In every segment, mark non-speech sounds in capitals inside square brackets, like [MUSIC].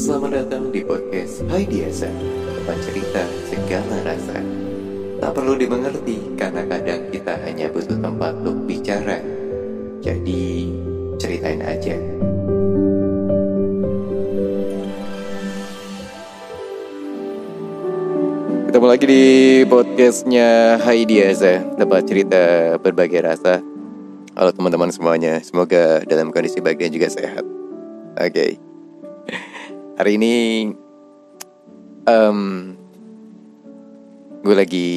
Selamat datang di podcast Hai Diasa Tempat cerita segala rasa. Tak perlu dimengerti karena kadang kita hanya butuh tempat untuk bicara. Jadi ceritain aja. Ketemu lagi di podcastnya Hai Diasa Tempat cerita berbagai rasa. Halo teman-teman semuanya. Semoga dalam kondisi baik dan juga sehat. Oke. okay. Hari ini um, Gue lagi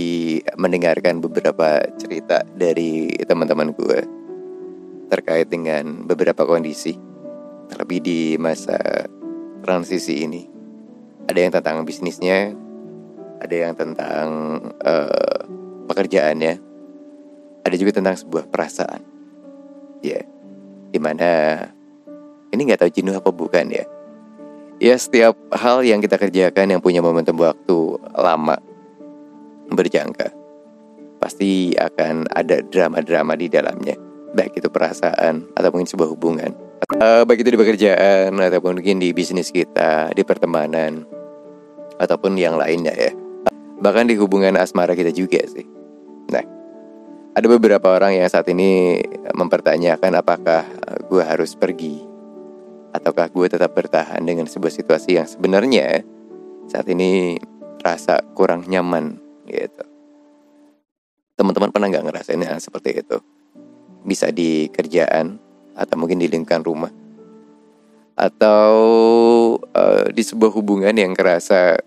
mendengarkan beberapa cerita dari teman-teman gue Terkait dengan beberapa kondisi Terlebih di masa transisi ini Ada yang tentang bisnisnya Ada yang tentang uh, pekerjaannya Ada juga tentang sebuah perasaan Ya, yeah. di mana ini nggak tahu jenuh apa bukan ya ya setiap hal yang kita kerjakan yang punya momentum waktu lama berjangka pasti akan ada drama-drama di dalamnya. Baik itu perasaan atau mungkin sebuah hubungan. Uh, baik itu di pekerjaan ataupun mungkin di bisnis kita di pertemanan ataupun yang lainnya ya. Bahkan di hubungan asmara kita juga sih. Nah ada beberapa orang yang saat ini mempertanyakan apakah gue harus pergi ataukah gue tetap bertahan dengan sebuah situasi yang sebenarnya saat ini rasa kurang nyaman gitu. Teman-teman pernah nggak ngerasain hal seperti itu? Bisa di kerjaan atau mungkin di lingkungan rumah atau uh, di sebuah hubungan yang kerasa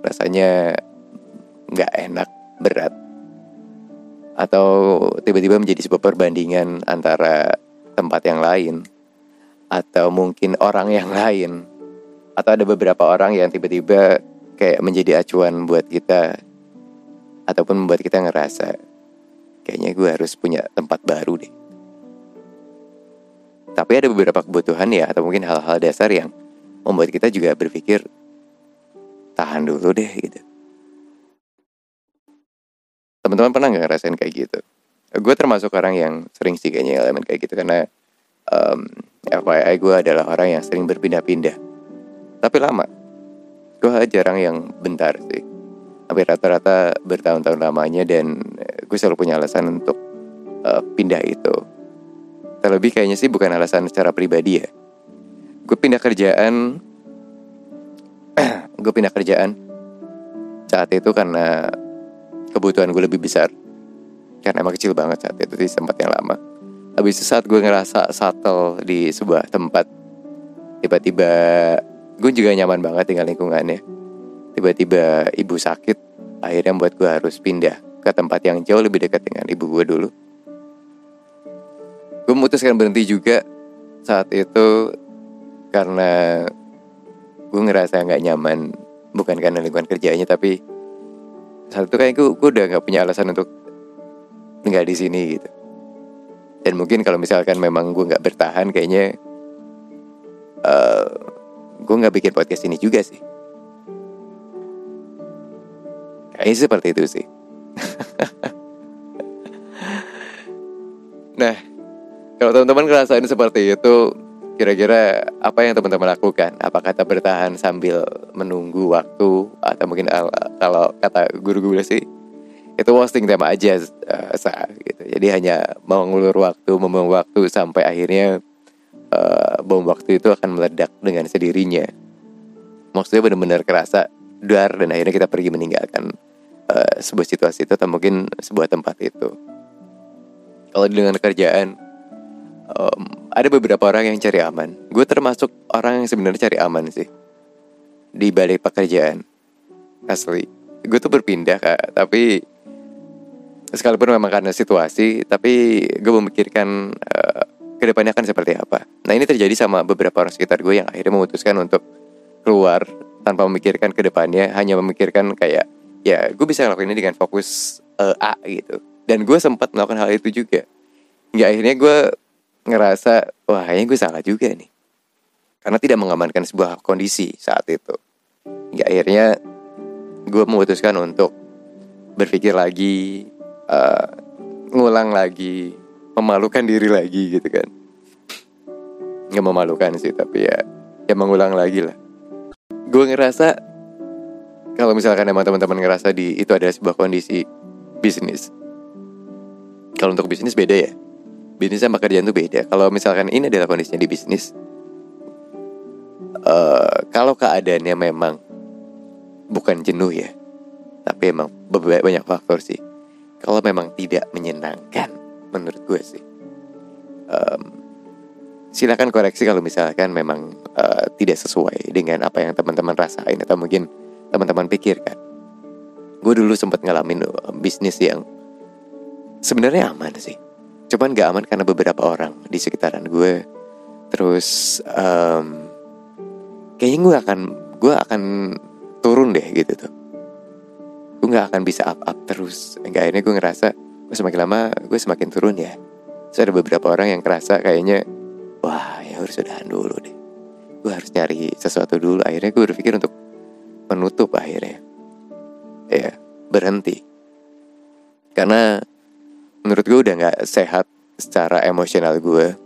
rasanya nggak enak, berat atau tiba-tiba menjadi sebuah perbandingan antara tempat yang lain atau mungkin orang yang lain atau ada beberapa orang yang tiba-tiba kayak menjadi acuan buat kita ataupun membuat kita ngerasa kayaknya gue harus punya tempat baru deh. Tapi ada beberapa kebutuhan ya atau mungkin hal-hal dasar yang membuat kita juga berpikir tahan dulu deh gitu. Teman-teman pernah nggak ngerasain kayak gitu? Gue termasuk orang yang sering sih kayaknya elemen kayak gitu karena um, FYI gue adalah orang yang sering berpindah-pindah. Tapi lama. Gue jarang yang bentar sih. Tapi rata-rata bertahun-tahun lamanya dan gue selalu punya alasan untuk uh, pindah itu. Terlebih kayaknya sih bukan alasan secara pribadi ya. Gue pindah kerjaan, [CLEARS THROAT] gue pindah kerjaan saat itu karena kebutuhan gue lebih besar. Karena emang kecil banget saat itu di tempat yang lama Habis itu saat gue ngerasa settle di sebuah tempat Tiba-tiba gue juga nyaman banget tinggal lingkungannya. Tiba-tiba ibu sakit Akhirnya buat gue harus pindah ke tempat yang jauh lebih dekat dengan ibu gue dulu. Gue memutuskan berhenti juga saat itu Karena gue ngerasa gak nyaman Bukan karena lingkungan kerjanya tapi saat itu kayak gue, gue udah gak punya alasan untuk tinggal di sini gitu dan mungkin kalau misalkan memang gue nggak bertahan kayaknya uh, gue nggak bikin podcast ini juga sih. Kayaknya seperti itu sih. [LAUGHS] Nah kalau teman-teman ngerasain seperti itu kira-kira apa yang teman-teman lakukan? Apakah kita bertahan sambil menunggu waktu? Atau mungkin kalau kata guru gue sih itu wasting time aja uh, gitu. Jadi hanya mengulur waktu membuang waktu sampai akhirnya uh, bom waktu itu akan meledak dengan sendirinya. Maksudnya benar-benar kerasa dar dan akhirnya kita pergi meninggalkan uh, sebuah situasi itu atau mungkin sebuah tempat itu. Kalau dengan kerjaan um, ada beberapa orang yang cari aman. Gue termasuk orang yang sebenarnya cari aman sih. Di balik pekerjaan asli. Gue tuh berpindah kak. Tapi sekalipun memang karena situasi tapi gue memikirkan uh, ke depannya akan seperti apa. Nah ini terjadi sama beberapa orang sekitar gue yang akhirnya memutuskan untuk keluar tanpa memikirkan ke depannya hanya memikirkan kayak ya gue bisa ngelakuin ini dengan fokus uh, A gitu. Dan gue sempat melakukan hal itu juga. Hingga akhirnya gue ngerasa wah kayaknya gue salah juga nih. Karena tidak mengamankan sebuah kondisi saat itu. Hingga akhirnya gue memutuskan untuk berpikir lagi uh, ngulang lagi, memalukan diri lagi gitu kan. nggak memalukan sih tapi ya ya mengulang lagi lah. Gue ngerasa kalau misalkan emang teman-teman ngerasa di itu adalah sebuah kondisi bisnis. Kalau untuk bisnis beda ya. Bisnis sama kerjaan tuh beda. Kalau misalkan ini adalah kondisinya di bisnis uh, kalau keadaannya memang bukan jenuh ya tapi emang banyak faktor sih kalau memang tidak menyenangkan menurut gue sih. Um, silakan koreksi kalau misalkan memang uh, tidak sesuai dengan apa yang teman-teman rasain atau mungkin teman-teman pikirkan. Gue dulu sempat ngalamin uh, bisnis yang sebenarnya aman sih. Cuman gak aman karena beberapa orang di sekitaran gue. Terus um, kayaknya gue akan gue akan turun deh gitu tuh gue nggak akan bisa up up terus. Enggak akhirnya gue ngerasa gue semakin lama gue semakin turun ya. So ada beberapa orang yang kerasa kayaknya wah ya harus udahan dulu deh. Gue harus nyari sesuatu dulu. Akhirnya gue berpikir untuk menutup akhirnya. Ya berhenti. Karena menurut gue udah nggak sehat secara emosional gue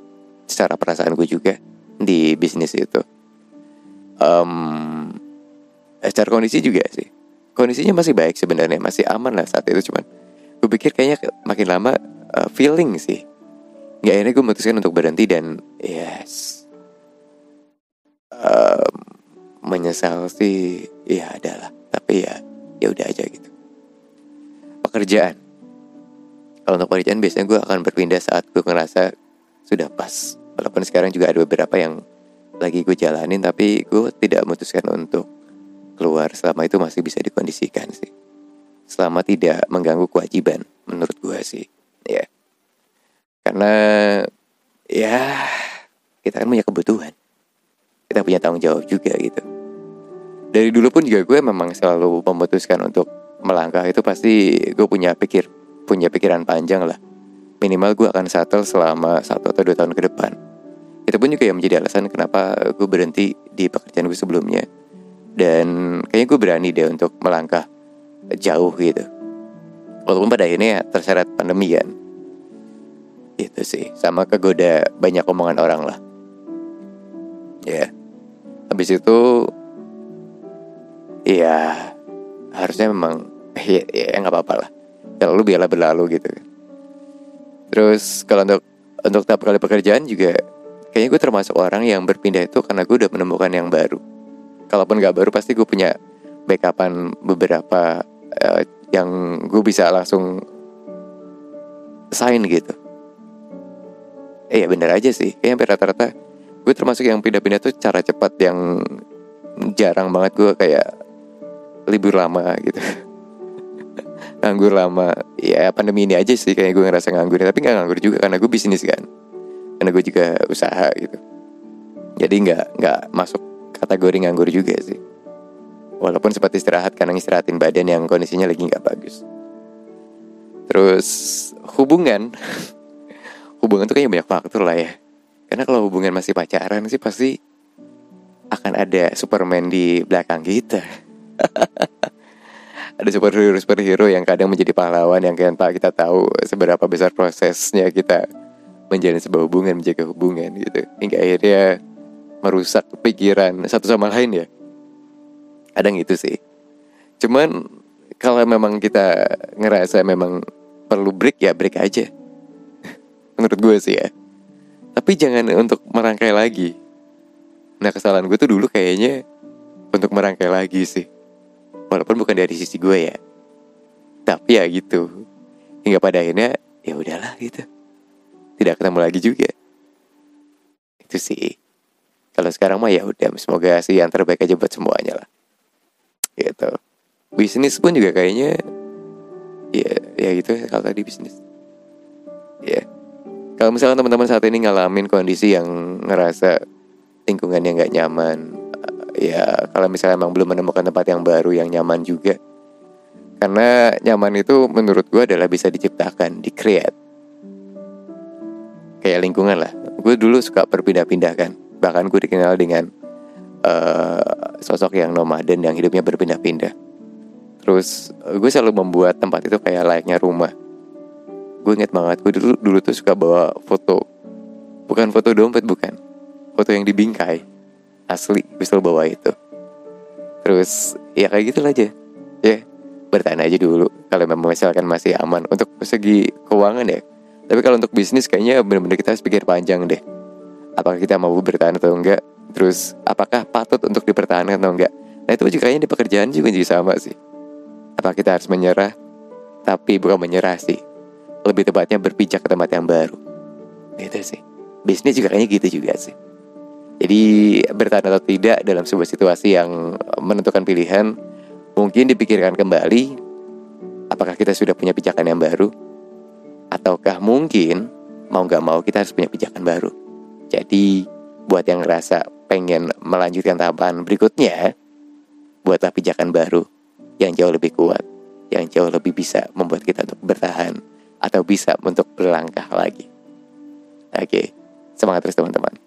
secara perasaan gue juga di bisnis itu. Um, secara kondisi juga sih kondisinya masih baik sebenarnya masih aman lah saat itu cuman gue pikir kayaknya makin lama uh, feeling sih. Nggak akhirnya gue memutuskan untuk berhenti dan yes. Um, menyesal sih ya adalah tapi ya ya udah aja gitu. Pekerjaan. Kalau untuk pekerjaan biasanya gue akan berpindah saat gue ngerasa sudah pas. Walaupun sekarang juga ada beberapa yang lagi gue jalanin tapi gue tidak memutuskan untuk keluar selama itu masih bisa dikondisikan sih. Selama tidak mengganggu kewajiban menurut gue sih, ya. Karena ya kita kan punya kebutuhan. Kita punya tanggung jawab juga gitu. Dari dulu pun juga gue memang selalu memutuskan untuk melangkah itu pasti gue punya pikir punya pikiran panjang lah. Minimal gue akan settle selama satu atau dua tahun ke depan. Itu pun juga yang menjadi alasan kenapa gue berhenti di pekerjaan gue sebelumnya dan kayaknya gue berani deh untuk melangkah jauh gitu. Walaupun pada akhirnya ya terseret pandemi kan. Itu sih. Sama kegoda banyak omongan orang lah. Ya. Habis itu ya harusnya memang [LAUGHS] ya, ya nggak apa-apa lah. Kalau lu biarlah berlalu gitu. Terus kalau untuk untuk tahap kali pekerjaan juga kayaknya gue termasuk orang yang berpindah itu karena gue udah menemukan yang baru kalaupun gak baru pasti gue punya backupan beberapa uh, yang gue bisa langsung sign gitu. Eh ya bener aja sih, kayaknya rata-rata gue termasuk yang pindah-pindah tuh cara cepat yang jarang banget gue kayak libur lama gitu. [LAUGHS] nganggur lama, ya pandemi ini aja sih kayak gue ngerasa nganggur, tapi nggak nganggur juga karena gue bisnis kan, karena gue juga usaha gitu. Jadi nggak nggak masuk kategori nganggur juga sih. Walaupun sempat istirahat karena istirahatin badan yang kondisinya lagi nggak bagus. Terus hubungan, [LAUGHS] hubungan tuh kayaknya banyak faktor lah ya. Karena kalau hubungan masih pacaran sih pasti akan ada Superman di belakang kita. [LAUGHS] ada superhero superhero yang kadang menjadi pahlawan yang tak kita tahu seberapa besar prosesnya kita menjalin sebuah hubungan menjaga hubungan gitu hingga akhirnya merusak pikiran satu sama lain ya. Kadang itu sih. Cuman kalau memang kita ngerasa memang perlu break ya break aja. [LAUGHS] Menurut gue sih ya. Tapi jangan untuk merangkai lagi. Nah kesalahan gue tuh dulu kayaknya untuk merangkai lagi sih. Walaupun bukan dari sisi gue ya. Tapi ya gitu. Hingga pada akhirnya ya udahlah gitu. Tidak ketemu lagi juga. Itu sih kalau sekarang mah ya udah semoga sih yang terbaik aja buat semuanya lah. Gitu. Bisnis pun juga kayaknya ya ya gitu kalau tadi bisnis. Ya. Kalau misalnya teman-teman saat ini ngalamin kondisi yang ngerasa lingkungan yang nggak nyaman ya kalau misalnya emang belum menemukan tempat yang baru yang nyaman juga. Karena nyaman itu menurut gue adalah bisa diciptakan di create kayak lingkungan lah. Gue dulu suka berpindah-pindah kan bahkan gue dikenal dengan uh, sosok yang nomaden yang hidupnya berpindah-pindah. Terus gue selalu membuat tempat itu kayak layaknya rumah. Gue inget banget gue dulu dulu tuh suka bawa foto. Bukan foto dompet bukan. Foto yang dibingkai. Asli gue selalu bawa itu. Terus ya kayak gitu aja. Ya bertahan aja dulu. Kalau memang misalkan masih aman. Untuk segi keuangan ya. Tapi kalau untuk bisnis kayaknya benar-benar kita harus pikir panjang deh apakah kita mau bertahan atau enggak terus apakah patut untuk dipertahankan atau enggak. Nah itu juga kayaknya di pekerjaan juga jadi sama sih. Apakah kita harus menyerah? Tapi bukan menyerah sih. Lebih tepatnya berpijak ke tempat yang baru. Itu sih. Bisnis juga kayaknya gitu juga sih. Jadi bertahan atau tidak dalam sebuah situasi yang menentukan pilihan mungkin dipikirkan kembali apakah kita sudah punya pijakan yang baru ataukah mungkin mau gak mau kita harus punya pijakan baru. Jadi buat yang ngerasa pengen melanjutkan tahapan berikutnya, buatlah pijakan baru yang jauh lebih kuat, yang jauh lebih bisa membuat kita untuk bertahan atau bisa untuk berlangkah lagi. Oke, semangat terus teman-teman.